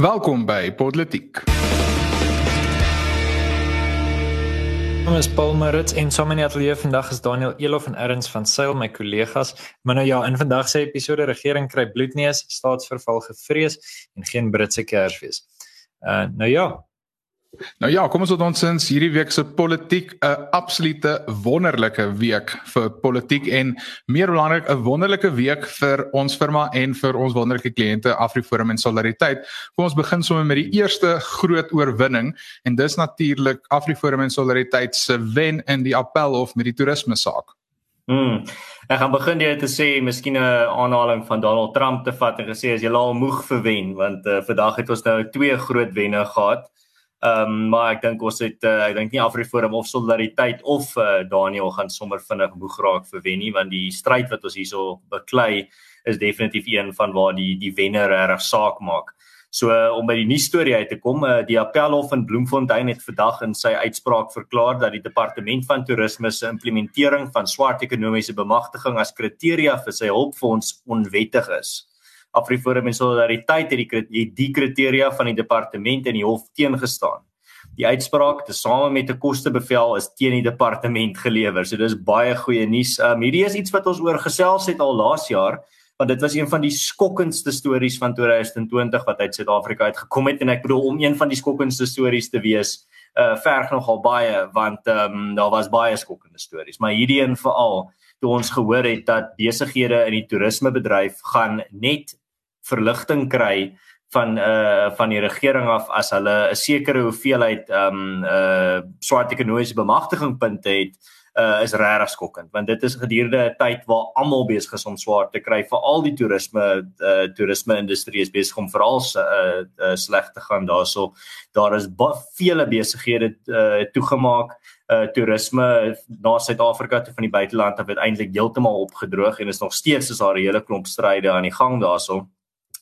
Welkom by Politiek. Ons is Paul Marits en saam in die ateljee vandag is Daniel Elof en Erns van Sail my kollegas. Maar nou ja, in vandag se episode regering kry bloedneus, staatsverval gevrees en geen Britse Kersfees. Uh nou ja, Nou ja, kom ons tot ons sins hierdie week se politiek 'n absolute wonderlike week vir politiek en meer belangrik 'n wonderlike week vir ons firma en vir ons wonderlike kliënte Afriforum en Solidariteit. Kom ons begin sommer met die eerste groot oorwinning en dis natuurlik Afriforum en Solidariteit se wen in die appelhof met die toerisme saak. Hmm. Ek gaan begin deur te sê miskien 'n aanhaling van Donald Trump te vat en gesê as jy al moeg vir wen want uh, vandag het ons nou twee groot wenne gehad. Ehm um, maar ek dink ons het uh, ek dink nie Afriforum of Solidariteit of uh, Daniel gaan sommer vinnig moeg raak vir wen nie want die stryd wat ons hierso beklei is definitief een van waar die die wenner reg saak maak. So uh, om by die nuus storie uit te kom, uh, die Appelhof in Bloemfontein het vandag in sy uitspraak verklaar dat die departement van toerisme se implementering van swart ekonomiese bemagtiging as kriteria vir sy hulpfonds onwettig is. Afriforum en Solidariteit het die het die kriteria van die departement in die hof teengestaan. Die uitspraak tesame met 'n kostebevel is teen die departement gelewer. So dis baie goeie nuus. Um hierdie is iets wat ons oor gesels het al laas jaar want dit was een van die skokkendste stories van 2020 wat uit Suid-Afrika uitgekom het en ek bedoel om een van die skokkendste stories te wees uh verg nogal baie want ehm um, daar was baie skokkende stories maar hierdie een veral toe ons gehoor het dat besighede in die toerismebedryf gaan net verligting kry van uh van die regering af as hulle 'n sekere hoeveelheid um uh swart ekonomiese bemagtigingpunte het uh is regtig skokkend want dit is gedurende 'n tyd waar almal besig is om swaar te kry veral die toerisme uh toerisme industrie is besig om veral uh, uh sleg te gaan daarso daar is vele besighede uh toegemaak uh toerisme na Suid-Afrika toe van die buiteland het eintlik heeltemal opgedroog en is nog steeds is daar 'n hele klomp stryde aan die gang daarso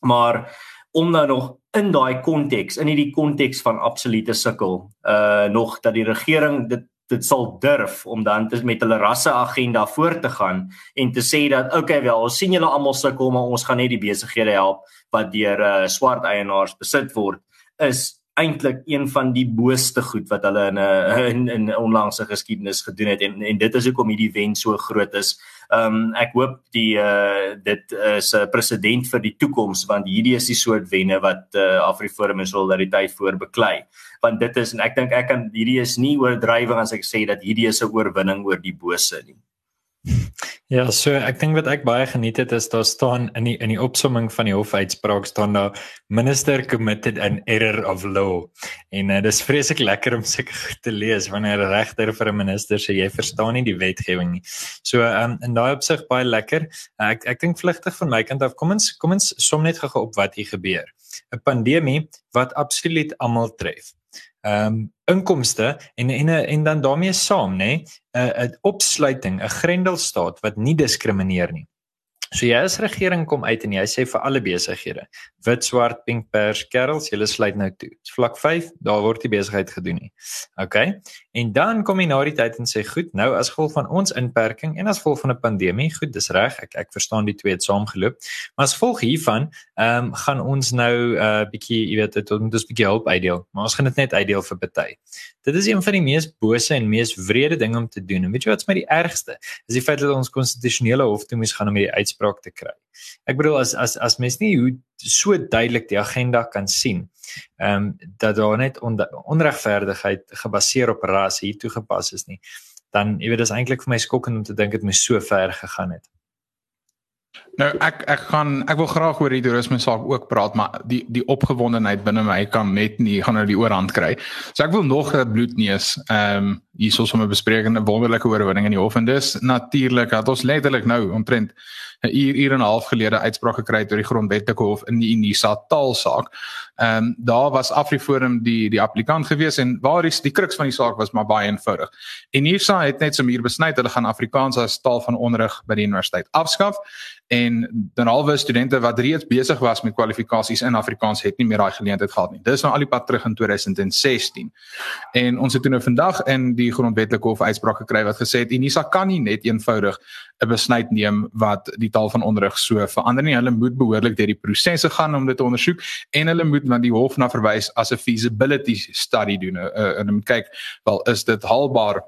maar om nou nog in daai konteks in hierdie konteks van absolute sukkel uh nog dat die regering dit dit sal durf om dan met hulle rasse agenda voort te gaan en te sê dat okay wel ons sien julle almal sukkel maar ons gaan net die besighede help wat deur uh swart eienaars besit word is eintlik een van die booste goed wat hulle in 'n in, in onlangse geskiedenis gedoen het en en dit is hoekom hierdie wen so groot is. Ehm um, ek hoop die uh dit is 'n presedent vir die toekoms want hierdie is die soort wenne wat uh Afriforum en Solidariteit voorbeklei. Want dit is en ek dink ek kan hierdie is nie oordrywing as ek sê dat hierdie is 'n oorwinning oor die bose nie. Ja, so ek dink wat ek baie geniet het is daar staan in die in die opsomming van die hofuitspraak staan daar minister committed an error of law. En uh, dis vreeslik lekker om seker te lees wanneer 'n regter vir 'n minister sê jy verstaan nie die wetgewing nie. So um, in daai opsig baie lekker. Uh, ek ek dink vlugtig van my kant af kom ons kom ons som net gou op wat hier gebeur. 'n Pandemie wat absoluut almal tref ehm um, inkomste en en en dan daarmee saam nê 'n 'n opsluiting 'n grendelstaat wat nie diskrimineer nie. So jy as regering kom uit en jy sê vir alle besighede, wit, swart, pink, pers, kerels, julle sluit nou toe. Vlak 5, daar word die besigheid gedoen nie. OK? En dan kom jy na die tyd en sê, "Goed, nou as gevolg van ons inperking en as gevolg van 'n pandemie, goed, dis reg, ek ek verstaan die twee het saamgeloop, maar as gevolg hiervan, ehm um, gaan ons nou 'n uh, bietjie, jy weet, dit ons bietjie help uitdeel, maar ons gaan dit net uitdeel vir party." Dit is een van die mees bose en mees wrede dinge om te doen. En weet jy wat's my die ergste? Is die feit dat ons konstitusionele hof toe moes gaan om hierdie uitspraak te kry. Ek bedoel as as as mens nie hoe so duidelik die agenda kan sien, ehm um, dat daar net on, onregverdigheid gebaseer op ras hier toegepas is nie, dan jy weet dis eintlik vir my skokkend om te dink dit moes so ver gegaan het. Nou ek ek gaan ek wil graag oor die toerisme saak ook praat maar die die opgewondenheid binne my kan net nie gaan nou die oorhand kry. So ek wil nog 'n bloedneus ehm um, hierso sommer bespreek 'n wonderlike oorwinning in die hof en dis natuurlik dat ons letterlik nou omtrent 'n uur uur en 'n half gelede uitspraak gekry het oor die grondwetlike hof in die Unisa taalsaak. Ehm um, daar was Afriforum die die applikant gewees en waar is die kruks van die saak was maar baie eenvoudig. Unisa het net so muur besny dat hulle gaan Afrikaans as taal van onderrig by die universiteit afskaf en dan alwe studente wat reeds besig was met kwalifikasies in Afrikaans het nie meer daai geleentheid gehad nie. Dis nou al die pad terug in 2016. En ons het toe nou vandag in die grondwetlike hof uitspraak gekry wat gesê het Unisa kan nie net eenvoudig 'n besluit neem wat die taal van onderrig so verander nie. Hulle moet behoorlik deur die prosesse gaan om dit te ondersoek en hulle moet want die hof na verwys as 'n feasibility study doen. Uh, en moet kyk, wel is dit haalbaar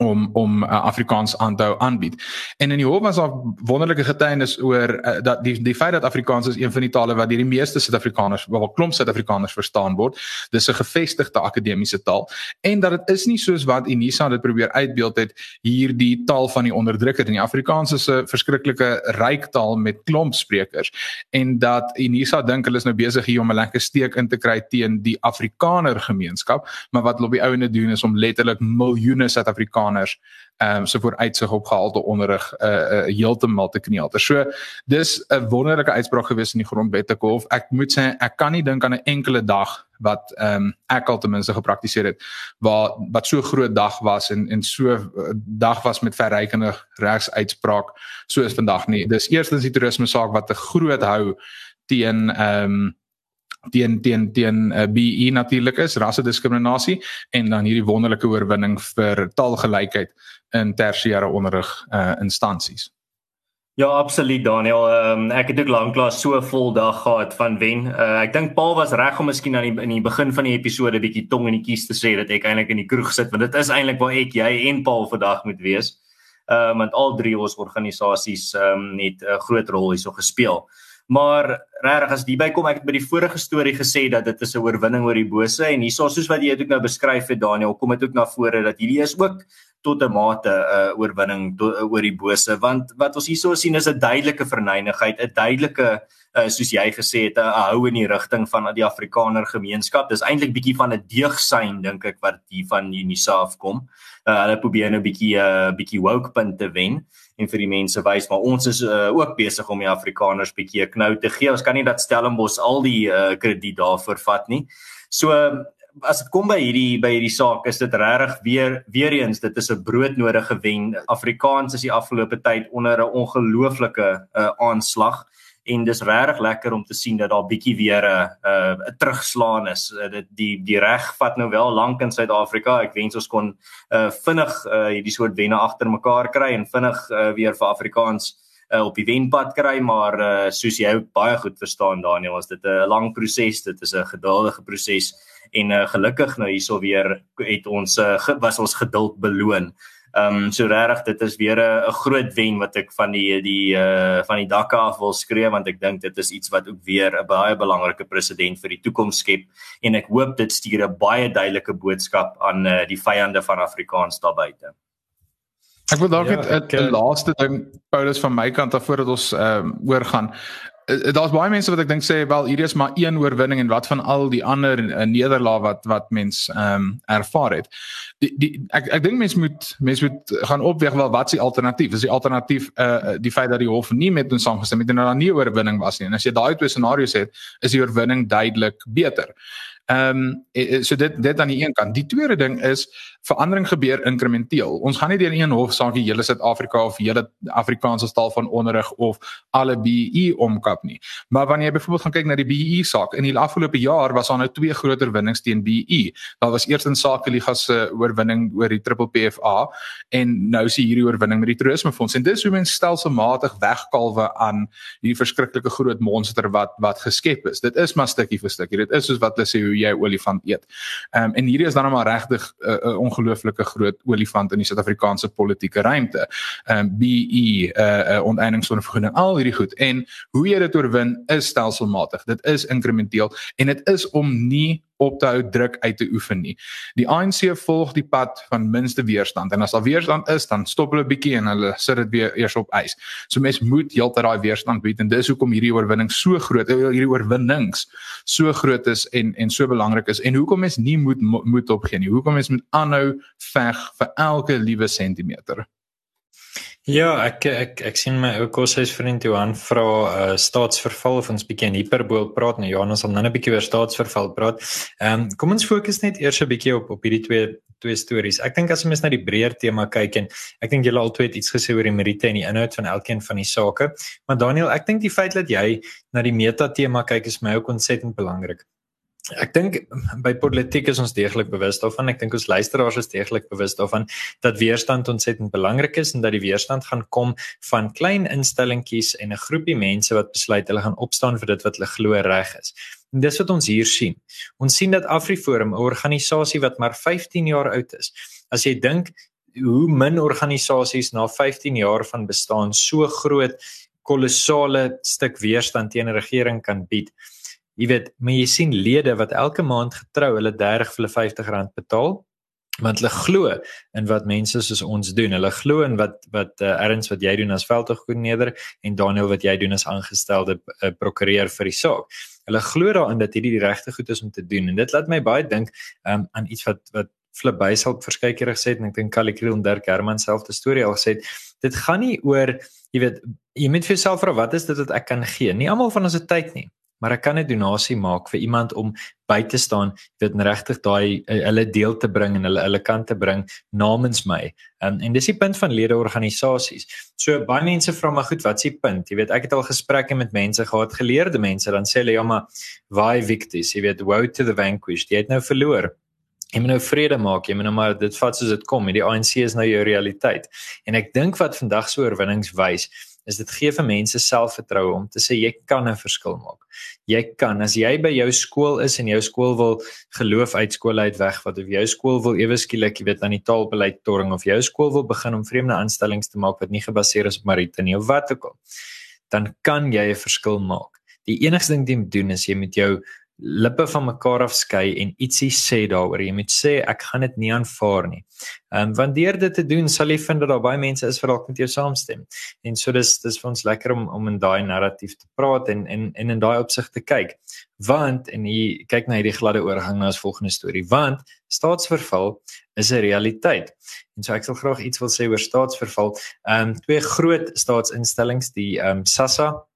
om om uh, Afrikaans aan te hou aanbied. En in die hof was daar wonderlike getuienis oor uh, dat die die feit dat Afrikaans is een van die tale wat deur die meeste Suid-Afrikaners, wel klomp Suid-Afrikaners verstaan word. Dis 'n gevestigde akademiese taal en dat dit is nie soos wat Unisa dit probeer uitbeeld het hierdie taal van die onderdrukker in die Afrikaans is 'n verskriklike ryk taal met klomp sprekers en dat Unisa dink hulle is nou besig hier om 'n lekker steek in te kry teen die Afrikaner gemeenskap, maar wat hulle op die ouene doen is om letterlik miljoene Suid-Afrikaners Afrikaners ehm um, so vooruitsig op gehalte onderrig uh, uh heeltemal te knielter. So dis 'n wonderlike uitspraak gewees in die grondwetlike hof. Ek moet sê ek kan nie dink aan 'n enkele dag wat ehm um, ek al ten minste gepraktiseer het waar wat so groot dag was en en so uh, dag was met verrykende regsuitspraak soos vandag nie. Dis eerstens die toerisme saak wat 'n groot hou teen ehm um, teen teen teen uh, eh, BE natuurlik is rasse diskriminasie en dan hierdie wonderlike oorwinning vir taalgelykheid in tersiêre onderrig uh, instansies. Ja, absoluut Daniel. Um, ek het ook lanklaas so vol dag gehad van wen. Uh, ek dink Paul was reg om miskien aan die in die begin van die episode bietjie tong in die kies te sê dat ek eintlik in die kroeg sit want dit is eintlik waar ek jy en Paul vandag moet wees. Ehm um, want al drie ons organisasies ehm um, het 'n groot rol hierso gespeel. Maar regtig as hierby kom ek het by die vorige storie gesê dat dit is 'n oorwinning oor die bose en hierso soos wat jy dit ook nou beskryf het Daniel kom dit ook na vore dat hierdie is ook tot 'n mate 'n uh, oorwinning to, uh, oor die bose want wat ons hierso sien is 'n duidelike verneinigheid 'n duidelike uh, soos jy gesê het 'n hou in die rigting van die Afrikaner gemeenskap dis eintlik bietjie van 'n deugsign dink ek wat hier van Unisa afkom uh, hulle probeer nou bietjie 'n uh, bietjie woke punte wen en vir die mense wys maar ons is uh, ook besig om die Afrikaners bietjie 'n knou te gee. Ons kan nie dat Stellenbosch al die uh, krediet daarvoor vat nie. So as dit kom by hierdie by hierdie saak is dit regtig weer weer eens dit is 'n broodnodige wen. Afrikaans is die afgelope tyd onder 'n ongelooflike uh, aanslag en dis regtig lekker om te sien dat daar bietjie weer 'n uh, 'n terugslaan is. Uh, dit die die reg vat nou wel lank in Suid-Afrika. Ek wens ons kon uh, vinnig uh, hierdie soort wenne agter mekaar kry en vinnig uh, weer vir Afrikaans uh, op die wenpad kry, maar uh, soos jy baie goed verstaan Daniel, is dit 'n lang proses. Dit is 'n geduldige proses en uh, gelukkig nou hierso weer het ons uh, was ons geduld beloon. Ehm um, so regtig dit is weer 'n groot wen wat ek van die die uh van die dakke af wil skree want ek dink dit is iets wat ook weer 'n baie belangrike presedent vir die toekoms skep en ek hoop dit stuur 'n baie duidelike boodskap aan uh, die vyande van Afrikaans daar buite. Ek wil dalk net 'n ja, laaste ding Paulus van my kant af voordat ons ehm um, oorgaan. Eh, daar's baie mense wat ek dink sê wel hier is maar een oorwinning en wat van al die ander uh, nederlae wat wat mens ehm um, ervaar het. Die die ek ek dink mense moet mense moet gaan opweeg wel wat is die alternatief? Is die alternatief uh die feit dat die hof nie met ons saamgestem het en nou dan nie oorwinning was nie. En as jy daai twee scenario's het, is die oorwinning duidelik beter. Ehm um, so dit dit aan die een kant. Die tweede ding is verandering gebeur inkrementeel. Ons gaan nie deur een hofsaak die hele Suid-Afrika of hele Afrikaanse taal van onderrig of alle BE omkap nie. Maar wanneer jy byvoorbeeld gaan kyk na die BE saak, in die afgelope jaar was daar nou twee groter winnings teen BE. Daar was eers 'n Sakeliga se oorwinning oor die Triple PFA en nou is hier die oorwinning met die Toerismefonds. En dis hoe mense stelselmatig wegkalwe aan hierdie verskriklike groot monster wat wat geskep is. Dit is maar stukkie vir stukkie. Dit is soos wat hulle sê hoe jy olifant eet. Ehm um, en hierdie is dan maar regtig 'n uh, uh, ongelooflike groot olifant in die Suid-Afrikaanse politieke ruimte. Ehm um, BE uh, uh onteieningsondervergoeding al hierdie goed en hoe jy dit oorwin is stelselmatig. Dit is inkrementeel en dit is om nie op te hou druk uit te oefen nie. Die ANC volg die pad van minste weerstand en as daar weerstand is, dan stop hulle bietjie en hulle sit dit weer eers op ys. So mens moet heeltyd daai weerstand bied en dis hoekom hierdie oorwinning so groot, eh, hierdie oorwinnings so groot is en en so belangrik is en hoekom mens nie moet moet opgee nie. Hoekom mens moet aanhou veg vir elke liewe sentimeter. Ja, ek ek ek sien my ou koshuisvriend Johan vra uh staatsverval of ons bietjie hiperbool praat nou Johan ons sal nou 'n bietjie oor staatsverval praat. Ehm um, kom ons fokus net eers 'n bietjie op op hierdie twee twee stories. Ek dink as mens na die breër tema kyk en ek dink julle albei het iets gesê oor die meriete en die inhoud van elkeen van die sake, maar Daniel, ek dink die feit dat jy na die meta tema kyk is my ook ontsettend belangrik. Ek dink by politiek is ons deeglik bewus daarvan. Ek dink ons luisteraars is deeglik bewus daarvan dat weerstand ontsettend belangrik is en dat die weerstand gaan kom van klein instellingkies en 'n groepie mense wat besluit hulle gaan opstaan vir dit wat hulle glo reg is. En dis wat ons hier sien. Ons sien dat AfriForum, 'n organisasie wat maar 15 jaar oud is. As jy dink hoe min organisasies na 15 jaar van bestaan so groot kolossale stuk weerstand teen 'n regering kan bied. Jy weet, maar jy sien lede wat elke maand getrou hulle 30 vir hulle 50 rand betaal want hulle glo in wat mense soos ons doen. Hulle glo in wat wat uh, erns wat jy doen as veldtogkoördineerder en Daniel wat jy doen as aangestelde uh, prokureur vir die saak. Hulle glo daarin dat hierdie die regte goed is om te doen en dit laat my baie dink um, aan iets wat wat Flip Bysel verskeie kere gesê het en ek dink Kali Kriel en Dirk Herman selfde storie al gesê het. Dit gaan nie oor jy weet jy moet vir jouself vra wat is dit wat ek kan gee? Nie almal van ons het tyd nie maar ek kan 'n donasie maak vir iemand om by te staan, weet regtig daai uh, hulle deel te bring en hulle hulle kant te bring namens my. Um, en dis die punt van ledeorganisasies. So baie mense vra my goed, wat's die punt? Jy weet, ek het al gesprekke met mense gehad, geleerde mense, dan sê hulle ja, maar why victis? Jy weet, woe to the vanquished. Jy het nou verloor. Jy moet nou vrede maak. Jy moet nou maar dit vat soos dit kom. Die ANC is nou jou realiteit. En ek dink wat vandag se oorwinnings wys, is dit gee vir mense selfvertroue om te sê jy kan 'n verskil maak. Jy kan as jy by jou skool is en jou skool wil geloof uit skool uit weg wat of jou skool wil ewe skielik jy weet aan die taalbeleid torring of jou skool wil begin om vreemde aanstellings te maak wat nie gebaseer is op Marita nie of wat ook al dan kan jy 'n verskil maak. Die enigste ding wat jy moet doen is jy moet jou lippe van mekaar afskei en ietsie sê daaroor. Jy moet sê ek gaan dit nie aanvaar nie. Ehm um, want deur dit te doen sal jy vind dat daar baie mense is wat dalk met jou saamstem. En so dis dis vir ons lekker om om in daai narratief te praat en en en in daai opsig te kyk. Want en jy kyk na hierdie gladde oorgang na ons volgende storie. Want staatsverval is 'n realiteit. En so ek sal graag iets wil sê oor staatsverval. Ehm um, twee groot staatsinstellings, die ehm um, SASSA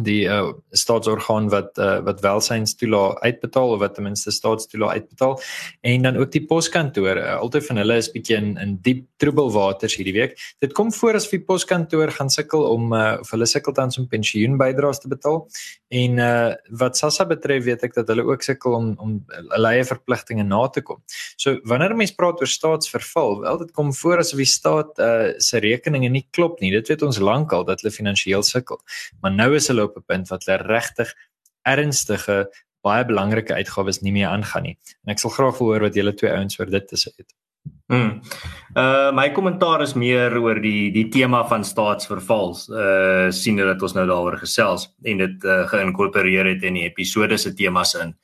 die uh, staatsorgaan wat uh, wat welsynstoela uitbetaal of wat ten minste staatstoela uitbetaal. En dan ook die poskantoor. Uh, altyd van hulle is bietjie in in diep troebelwaters hierdie week. Dit kom voor as die poskantoor gaan sukkel om uh, of hulle sukkel tans om pensioenbydraes te betaal. En uh, wat SASSA betref weet ek dat hulle ook sukkel om om hulle eie verpligtinge na te kom. So wanneer mense praat oor staatsverval wel dit kom voor as die staat uh, se rekeninge nie klop nie. Dit weet ons lankal dat hulle finansiëel sukkel. Maar nou is hulle op 'n punt wat hulle regtig ernstige baie belangrike uitgawes nie meer aangaan nie. En ek sal graag wil hoor wat julle twee ouens oor dit te sê het. Hmm. Uh my kommentaar is meer oor die die tema van staatsvervals. Uh sien dat ons nou daaroor gesels en dit uh, geïnkorporeer het in die episode se temas in.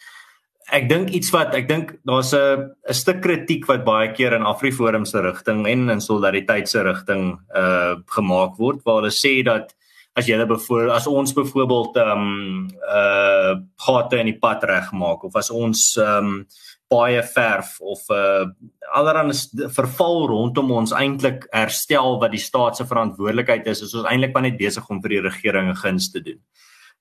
Ek dink iets wat ek dink daar's 'n 'n stuk kritiek wat baie keer in Afriforum se rigting en in solidariteit se rigting uh gemaak word waar hulle sê dat as jy bevoor as ons byvoorbeeld ehm um, uh gate in die pad regmaak of as ons ehm um, baie verf of uh allerlei verval rondom ons eintlik herstel wat die staat se verantwoordelikheid is is ons eintlik maar net besig om vir die regering 'n guns te doen.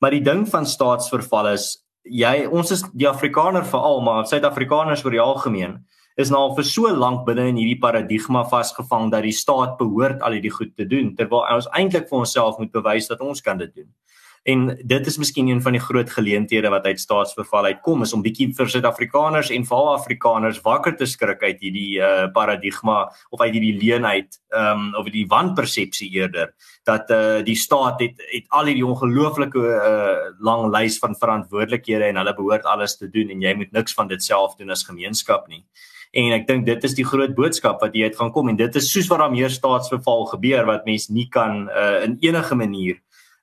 Maar die ding van staatsverval is jy ons is die Afrikaner veral maar Suid-Afrikaners oor die algemeen is nou al vir so lank binne in hierdie paradigma vasgevang dat die staat behoort al hierdie goed te doen terwyl ons eintlik vir onsself moet bewys dat ons kan dit doen. En dit is miskien een van die groot geleenthede wat uit staatsverval uitkom is om bietjie vir Suid-Afrikaners en veral Afrikaners wakker te skrik uit hierdie uh, paradigma of uit hierdie leenheid ehm um, of die wanpersepsie eerder dat uh, die staat het het al hierdie ongelooflike uh, lang lys van verantwoordelikhede en hulle behoort alles te doen en jy moet niks van dit self doen as gemeenskap nie en ek dink dit is die groot boodskap wat hier uit gaan kom en dit is soos wat daar meer staatsverval gebeur wat mense nie kan uh, in enige manier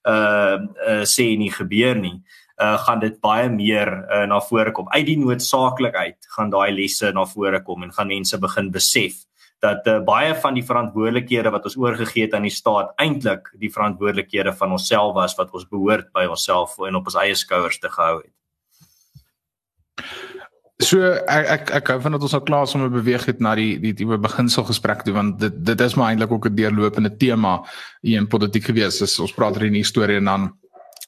uh, uh sê nie gebeur nie uh gaan dit baie meer uh, na vore kom uit die noodsaaklikheid gaan daai lesse na vore kom en gaan mense begin besef dat uh, baie van die verantwoordelikhede wat ons oorgegee het aan die staat eintlik die verantwoordelikhede van onsself was wat ons behoort by onsself en op ons eie skouers te gehou het. So ek ek ek hou van dat ons nou klaar is om te beweeg het na die die tipe beginsel gesprek toe want dit dit is maar eintlik ook 'n deurlopende tema hier in politiek gewees. Ons praat oor die storie en dan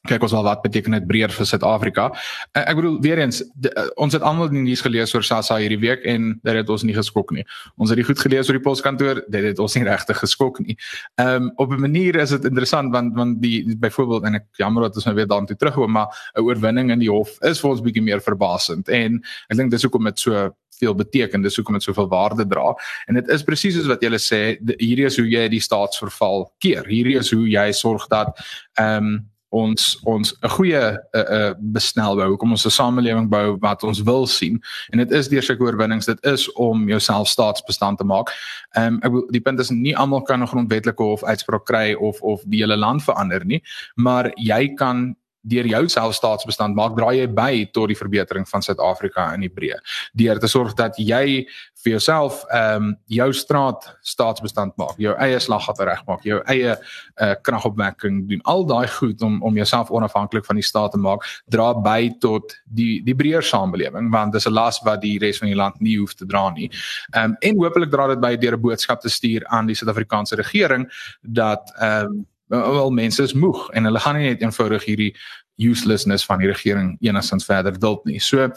kyk ons wel wat beteken dit breër vir Suid-Afrika. Uh, ek bedoel weer eens de, uh, ons het almal die nuus gelees oor SASSA hierdie week en dit het ons nie geskok nie. Ons het dit goed gelees oor die poskantoor, dit het ons nie regtig geskok nie. Ehm um, op 'n manier is dit interessant want want die byvoorbeeld en ek jammer dat ons nou weer daartoe terugkom, maar 'n oorwinning in die hof is vir ons bietjie meer verbasend en ek dink dis hoekom dit so veel beteken dis hoekom dit soveel waarde dra en dit is presies soos wat jy sê hierdie is hoe jy die staatsverval keer hierdie is hoe jy sorg dat ehm um, ons ons 'n goeie 'n uh, uh, besnel bou, hoekom ons 'n samelewing bou wat ons wil sien. En dit is deur sulke oorwinnings, dit is om jouself staatsbestand te maak. Ehm um, ek wil die punt is nie almal kan 'n grondwetlike hof uitspraak kry of of die hele land verander nie, maar jy kan deur jou selfstaatsbestand maak draai jy by tot die verbetering van Suid-Afrika in die breë. Deur te sorg dat jy vir jouself ehm um, jou straat staatsbestand maak jou eie slaggate regmaak jou eie uh, kragopwekking doen al daai goed om om jouself onafhanklik van die staat te maak dra by tot die die breër samelewing want dis 'n las wat die res van die land nie hoef te dra nie. Ehm um, en hopelik dra dit by deur 'n boodskap te stuur aan die Suid-Afrikaanse regering dat ehm um, wel mense is moeg en hulle gaan nie net eenvoudig hierdie uselessness van die regering enigstens verder duld nie. So uh,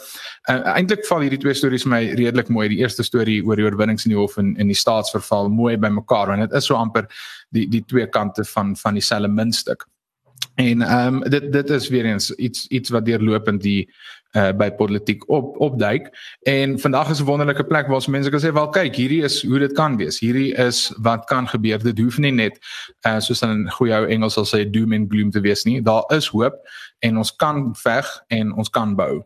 eintlik val hierdie twee stories my redelik mooi. Die eerste storie oor die oorwinnings in die hof en in die staatsverval mooi bymekaar want dit is so amper die die twee kante van van dieselfde muntstuk. En ehm um, dit dit is weer eens iets iets wat deurlopend die uh by politiek op opduik. En vandag is 'n wonderlike plek waar mense kan sê wel kyk hierdie is hoe dit kan wees. Hierdie is wat kan gebeur. Dit hoef nie net uh soos in goeie ou Engels sal sê doom and gloom te wees nie. Daar is hoop en ons kan veg en ons kan bou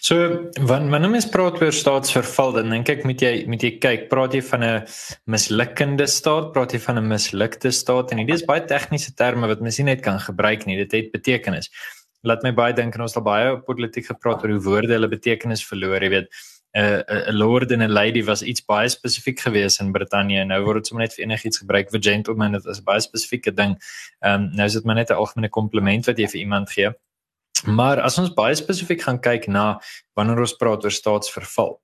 So wanneer wanneer mens praat oor staatsverval dan dink ek moet jy moet jy kyk praat jy van 'n mislukkende staat praat jy van 'n mislukte staat en dit is baie tegniese terme wat mens nie net kan gebruik nie dit het betekenis laat my baie dink en ons het baie politiek gepraat oor hoe woorde hulle betekenis verloor, jy weet. 'n uh, 'n lord en 'n lady was iets baie spesifiek geweest in Brittanje. Nou word dit sommer net vir enigiets gebruik vir gentleman, dit is 'n baie spesifieke ding. Ehm um, nou is dit maar net 'n algemene kompliment wat jy vir iemand gee. Maar as ons baie spesifiek gaan kyk na wanneer ons praat oor staatsverval.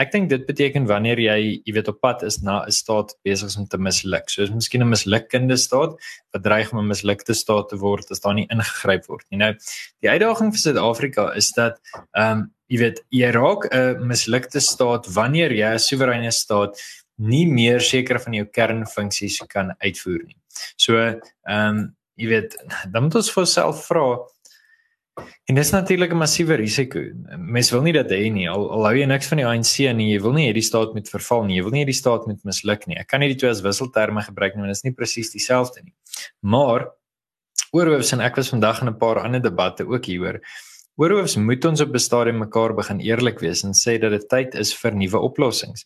Ek dink dit beteken wanneer jy, jy weet op pad is na 'n staat besig om te misluk. So is miskien 'n mislukkende staat wat dreig om 'n mislukte staat te word as daar nie ingegryp word nie. Nou, die uitdaging vir Suid-Afrika is dat ehm um, jy weet jy raak 'n mislukte staat wanneer jy 'n soewereine staat nie meer seker van jou kernfunksies kan uitvoer nie. So ehm um, jy weet dan moet ons vir onsself vra En dis natuurlik 'n massiewe risiko. Mens wil nie dat hê nie. Al, al hou jy niks van die ANC nie, jy wil nie hê die staat moet verval nie. Jy wil nie hê die staat moet misluk nie. Ek kan nie die twee as wisselterme gebruik nie, want dit is nie presies dieselfde nie. Maar oorhoofs en ek was vandag in 'n paar ander debatte ook hieroor. Oorhoofs moet ons op 'n stadium mekaar begin eerlik wees en sê dat dit tyd is vir nuwe oplossings.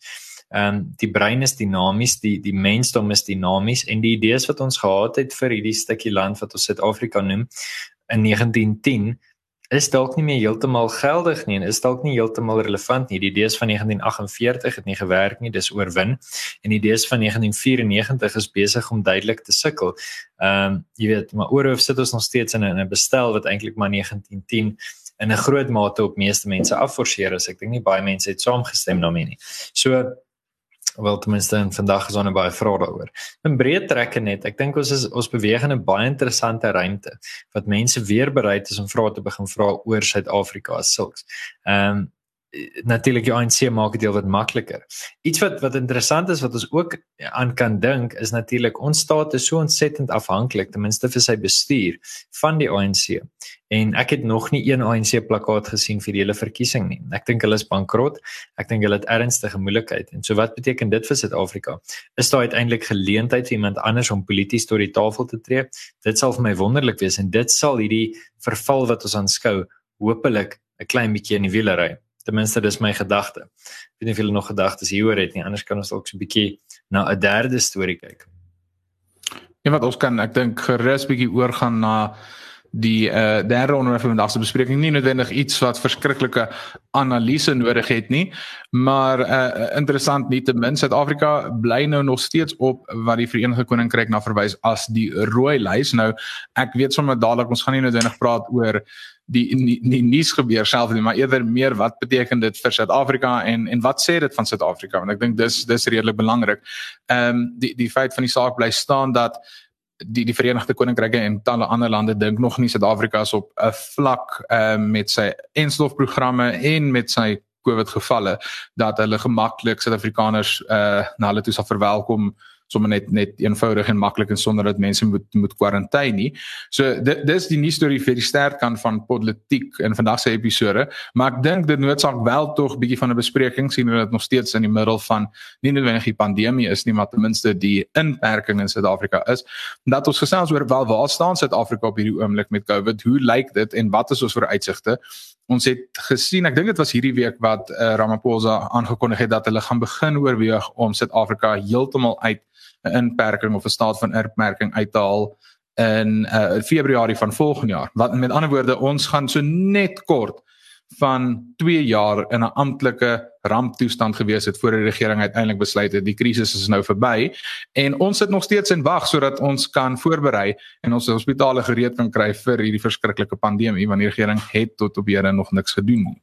Ehm um, die brein is dinamies, die die mensdom is dinamies en die idees wat ons gehad het vir hierdie stukkie land wat ons Suid-Afrika noem, in 1910 is dalk nie meer heeltemal geldig nie en is dalk nie heeltemal relevant nie. Die idees van 1948 het nie gewerk nie, dis oorwin. En die idees van 1994 is besig om duidelik te sukkel. Ehm um, jy weet, maar oorhoof sit ons nog steeds in 'n bestel wat eintlik maar 1910 in 'n groot mate op meeste mense afforceer is. Ek dink nie baie mense het saamgestem daarmee nie. So wel ten minste vandag is ons baie vrae daaroor. In breë trekke net, ek dink ons is ons beweeg in 'n baie interessante ruimte wat mense weer bereid is om vrae te begin vra oor Suid-Afrika as sulks. Ehm um, natuurlik die ANC maak dit heelwat makliker. Iets wat wat interessant is wat ons ook aan kan dink is natuurlik ons staat is so ontsettend afhanklik ten minste vir sy bestuur van die ANC. En ek het nog nie een ANC plakkaat gesien vir die hele verkiesing nie. Ek dink hulle is bankrot. Ek dink hulle het ernstige moeilikheid. En so wat beteken dit vir Suid-Afrika? Is daar uiteindelik geleentheid vir iemand anders om polities tot die tafel te tree? Dit sal vir my wonderlik wees en dit sal hierdie verval wat ons aanskou hopelik 'n klein bietjie in die wiele ry. Ten minste dis my gedagte. Ek weet nie of julle nog gedagtes hieroor het nie, anders kan ons dalk so 'n bietjie na 'n derde storie kyk. Ja, wat ons kan ek dink gerus bietjie oorgaan na die uh derde onderwerp van vandag se bespreking nie noodwendig iets wat verskriklike analise nodig het nie maar uh interessant nie te min Suid-Afrika bly nou nog steeds op wat die Verenigde Koninkryk na verwys as die rooi lys nou ek weet sommer dadelik ons gaan nie noodwendig praat oor die die nuus gebeur self nie maar eerder meer wat beteken dit vir Suid-Afrika en en wat sê dit van Suid-Afrika want ek dink dis dis redelik belangrik. Ehm um, die die feit van die saak bly staan dat die die Verenigde Koninkryk en talle ander lande dink nog nie Suid-Afrika is op 'n vlak uh, met sy enstofprogramme en met sy COVID gevalle dat hulle gemaklik Suid-Afrikaners uh na hulle toe sal verwelkom sommer net net eenvoudig en maklik en sonder dat mense moet moet kwarantyne nie. So dit dis die nuus storie vir die sterkkant van politiek in vandag se episode, maar ek dink dit noodsaak wel tog bietjie van 'n bespreking sien dat dit nog steeds in die middel van nie noodwendig die pandemie is nie, maar ten minste die inperking in Suid-Afrika is. Dat ons gesels oor wel waar staan Suid-Afrika op hierdie oomblik met COVID? Hoe lyk dit en wat is ons vooruitsigte? Ons het gesien, ek dink dit was hierdie week wat uh, Ramaphosa aangekondig het dat hulle gaan begin oorweeg om Suid-Afrika heeltemal uit 'n inperking of 'n staat van inperking uit te haal in uh, Februarie van volgende jaar. Wat met ander woorde, ons gaan so net kort van 2 jaar in 'n amptelike ramptoestand gewees het voor die regering uiteindelik besluit het die krisis is nou verby en ons sit nog steeds in wag sodat ons kan voorberei en ons hospitale gereed kan kry vir hierdie verskriklike pandemie want die regering het tot op hede nog niks gedoen nie.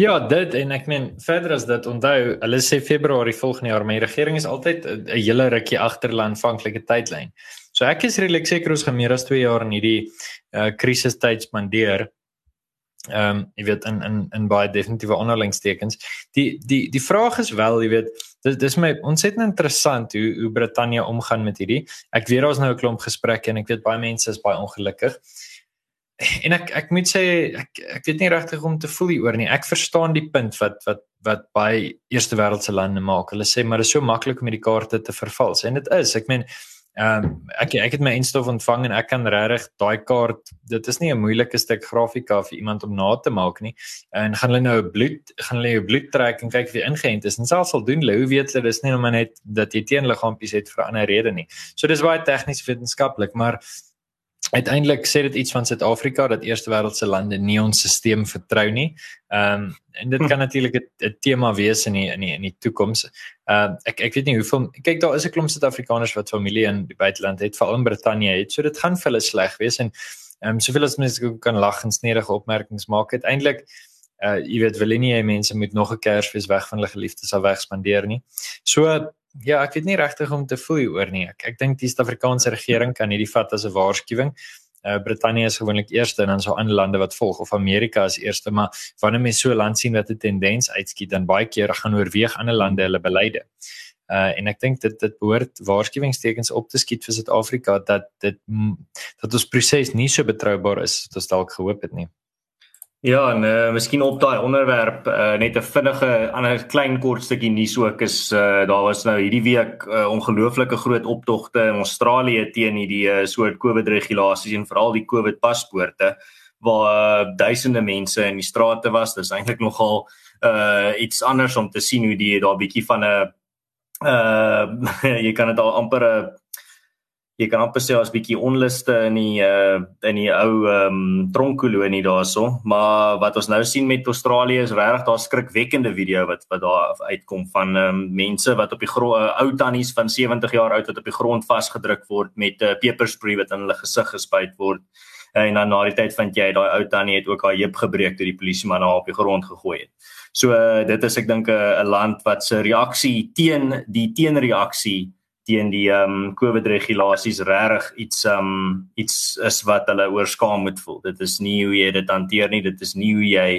Ja, dit en ek meen verder as dit onthou, hulle sê Februarie volgende jaar, maar die regering is altyd 'n hele rukkie agter hulle aanvanklike tydlyn. So ek is redelik seker ons gaan meer as 2 jaar in hierdie uh krisistyd spandeer. Ehm um, jy weet in in in baie definitiewe onderlingstekens. Die die die vraag is wel, jy weet, dis dis my ontsettend interessant hoe hoe Brittanje omgaan met hierdie. Ek weet daar's nou 'n klomp gesprekke en ek weet baie mense is baie ongelukkig en ek ek moet sê ek ek weet nie regtig hoe om te voel hieroor nie. Ek verstaan die punt wat wat wat baie eerste wêreldse lande maak. Hulle sê maar dit is so maklik om hierdie kaarte te vervals en dit is. Ek meen ehm um, ek ek het my instof ontvang en ek kan regtig daai kaart dit is nie 'n moeilike stuk grafika vir iemand om na te maak nie. En gaan hulle nou bloed gaan hulle jou bloed trek en kyk of jy ingeënt is. En selfs al doen hulle, hoe weet hulle dis nie net dat jy teenliggaampies het vir 'n ander rede nie. So dis baie tegnies wetenskaplik, maar uiteindelik sê dit iets van Suid-Afrika dat eerste wêreldse lande nie ons stelsel vertrou nie. Ehm um, en dit kan natuurlik 'n tema wees in die in die in die toekoms. Ehm uh, ek ek weet nie hoeveel kyk daar is 'n klomp Suid-Afrikaners wat familie in die buiteland het, veral in Brittanje het. So dit gaan vir hulle sleg wees en ehm um, soveel as mense kan lag en snedige opmerkings maak. Uiteindelik uh jy weet wil nie jy mense moet nog 'n Kersfees weg van hulle geliefdes af weg spandeer nie. So ja, ek weet nie regtig om te voel hieroor nie. Ek ek dink die Suid-Afrikaanse regering kan hierdie vat as 'n waarskuwing. Uh Brittanje is gewoonlik eerste en dan so ander lande wat volg of Amerika is eerste, maar wanneer mense so 'n land sien wat 'n tendens uitskiet, dan baie keer gaan oorweeg ander lande hulle beleide. Uh en ek dink dit dit behoort waarskuwingstekens op te skiet vir Suid-Afrika dat dit dat ons proses nie so betroubaar is as ons dalk gehoop het nie. Ja, en uh, miskien op daai onderwerp uh, net 'n vinnige ander klein kort stukkie nuus ook is uh, daar was nou hierdie week uh, ongelooflike groot optogte in Australië teen hierdie uh, soort COVID regulasies en veral die COVID paspoorte waar uh, duisende mense in die strate was. Dis eintlik nogal uh, iets anders om te sien hoe die daar bietjie van 'n uh, jy kan dit al amper 'n jy kan amper sê as bietjie onluste in die uh in die ou ehm um, tronkkolonie daarso, maar wat ons nou sien met Australië is regtig daar skrikwekkende video wat wat daar uitkom van ehm um, mense wat op die uh, ou tannies van 70 jaar oud wat op die grond vasgedruk word met 'n uh, peperspray wat in hulle gesig gespuit word. Uh, en dan na die tyd vind jy daai ou tannie het ook haar heup gebreek toe die polisie man haar op die grond gegooi het. So uh, dit is ek dink 'n uh, land wat se reaksie teen die teenreaksie teen die ehm um, COVID regulasies regtig iets ehm um, iets is wat hulle oorskaam moet voel. Dit is nie hoe jy dit hanteer nie, dit is nie hoe jy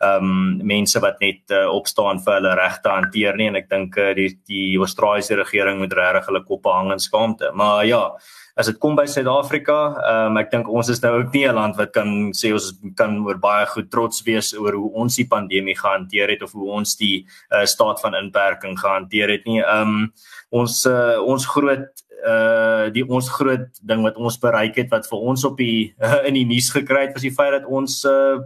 um, mense wat net uh, opstaan vir hulle regte hanteer nie en ek dink uh, die die Australiese regering moet regtig hulle koppe hang in skaamte. Maar ja, as dit kom by Suid-Afrika, ehm um, ek dink ons is nou ook nie 'n land wat kan sê ons kan oor baie goed trots wees oor hoe ons die pandemie gehanteer het of hoe ons die uh, staat van inperking gehanteer het nie. Ehm um, ons uh, ons groot uh die ons groot ding wat ons bereik het wat vir ons op die in die nuus gekry het was die feit dat ons uh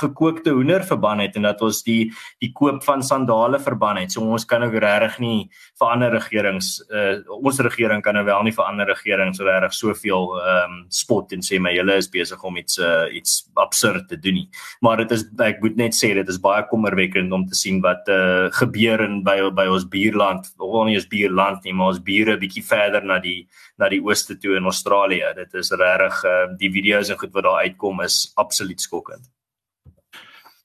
gekookte hoender verban het en dat ons die die koop van sandale verban het. So ons kan ook regtig nie vir ander regerings uh ons regering kan nou wel nie vir ander regerings regtig soveel ehm um, spot en sê maar julle is besig om iets uh iets absurd te doen nie. Maar dit is ek moet net sê dit is baie kommerwekkend om te sien wat uh gebeur in by by ons buurland, of nie ons buurland nie, maar ons bure bietjie verder na die na die ooste toe in Australië. Dit is regtig uh die video's en goed wat daar uitkom is absoluut skokkend.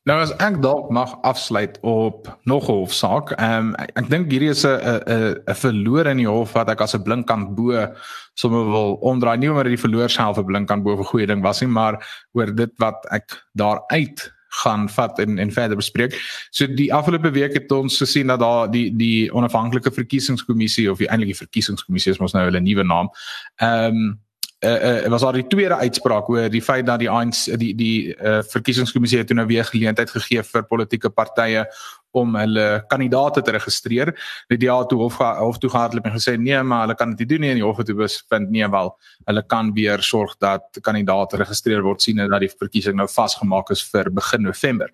Nou as ek dalk mag afsluit op nog 'n hofsaak. Ehm um, ek, ek dink hierdie is 'n 'n 'n verloor in die hof wat ek as 'n blinkkant bo sommer wil omdraai nie omdat die verloor self 'n blinkkant bo 'n goeie ding was nie, maar oor dit wat ek daaruit gaan vat en en verder bespreek. So die afgelope week het ons gesien dat daar die die onafhanklike verkiesingskommissie of die eintlike verkiesingskommissie is mos nou hulle nuwe naam. Ehm um, uh, uh, was daar die tweede uitspraak oor die feit dat die ANC die die uh, verkiesingskommissie het nou weer geleentheid gegee vir politieke partye om hulle kandidaate te registreer. Die DA toe hof hof toe gehardloop en gesê nee, maar hulle kan dit doen nie en die hof het toe bevind nee wel. Hulle kan weer sorg dat kandidaate geregistreer word sien dat die verkiesing nou vasgemaak is vir begin November.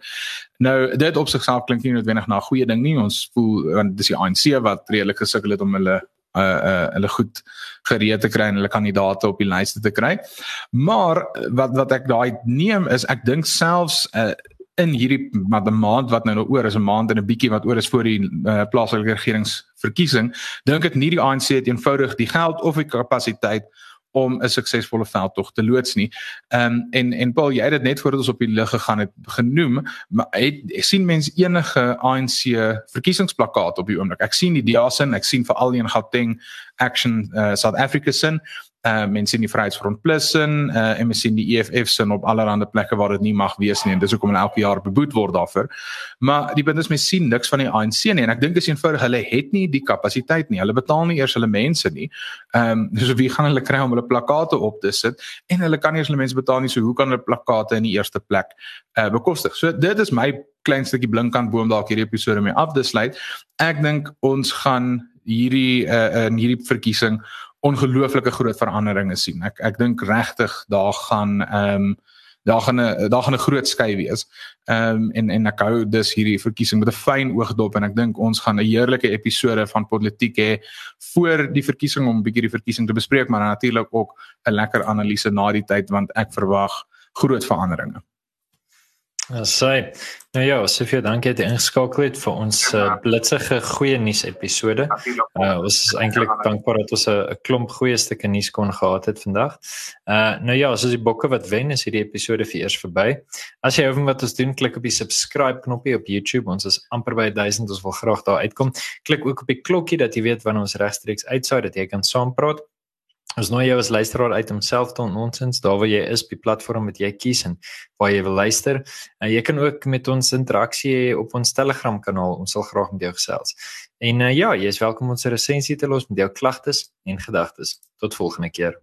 Nou dit op sigself klink nie noodwendig na 'n goeie ding nie. Ons voel want dis die ANC wat redelik gesukkel het om hulle uh uh hulle goed gereed te kry en hulle kandidaate op die lyste te kry. Maar wat wat ek daai neem is ek dink selfs uh in hierdie maar die maand wat nou nog oor is 'n maand en 'n bietjie wat oor is voor die uh, plaaslike regeringsverkiesing dink ek nie die ANC het eenvoudig die geld of die kapasiteit om 'n suksesvolle veldtog te loods nie. Ehm um, en en Paul, jy het dit net voordat ons op die lig gegaan het genoem, maar het sien mense enige ANC verkiesingsplakkaat op die oomblik. Ek sien die DA se, ek sien veral die in Gauteng Action uh, South Africa se uh mense in die Vryheidsfront Plus in uh en mense sien die EFF sin op allerlei plekke waar dit nie mag wees nie en dis hoekom hulle elke jaar beboet word daarvoor. Maar die punt is mense sien niks van die ANC nie en ek dink is eenvoudig hulle het nie die kapasiteit nie. Hulle betaal nie eers hulle mense nie. Ehm um, so wie gaan hulle kry om hulle plakkate op te sit en hulle kan nie eens hulle mense betaal nie so hoe kan hulle plakkate in die eerste plek uh bekostig. So dit is my klein stukkie blinkkant boom dalk hierdie episode mee af te sluit. Ek dink ons gaan hierdie uh in hierdie verkiesing ongelooflike groot veranderinge sien. Ek ek dink regtig daar gaan ehm um, daar gaan 'n daar gaan 'n groot skei wees. Ehm um, en en ek hou dus hierdie verkiesing met 'n fyn oog dop en ek dink ons gaan 'n heerlike episode van politiek hê voor die verkiesing om 'n bietjie die verkiesing te bespreek, maar natuurlik ook 'n lekker analise na die tyd want ek verwag groot veranderinge. Ja, sê. Nou ja, Sofia, dankie dat jy ingeskakel het vir ons uh, blitsige goeie nuus episode. Uh, ons is eintlik dankbaar dat ons 'n klomp goeie stukke nuus kon gehad het vandag. Uh nou ja, soos die bokke wat wen is hierdie episode vir eers verby. As jy hou van wat ons doen, klik op die subscribe knoppie op YouTube. Ons is amper by 1000, ons wil graag daar uitkom. Klik ook op die klokkie dat jy weet wanneer ons regstreeks uitsaai dat jy kan saampraat. Ons nooi jou as luisteraar uit om self te ontons daar waar jy is op die platform wat jy kies en waar jy wil luister. En jy kan ook met ons interaksie hê op ons Telegram kanaal. Ons sal graag met jou gesels. En uh, ja, jy is welkom om ons resensie te los met jou klagtes en gedagtes. Tot volgende keer.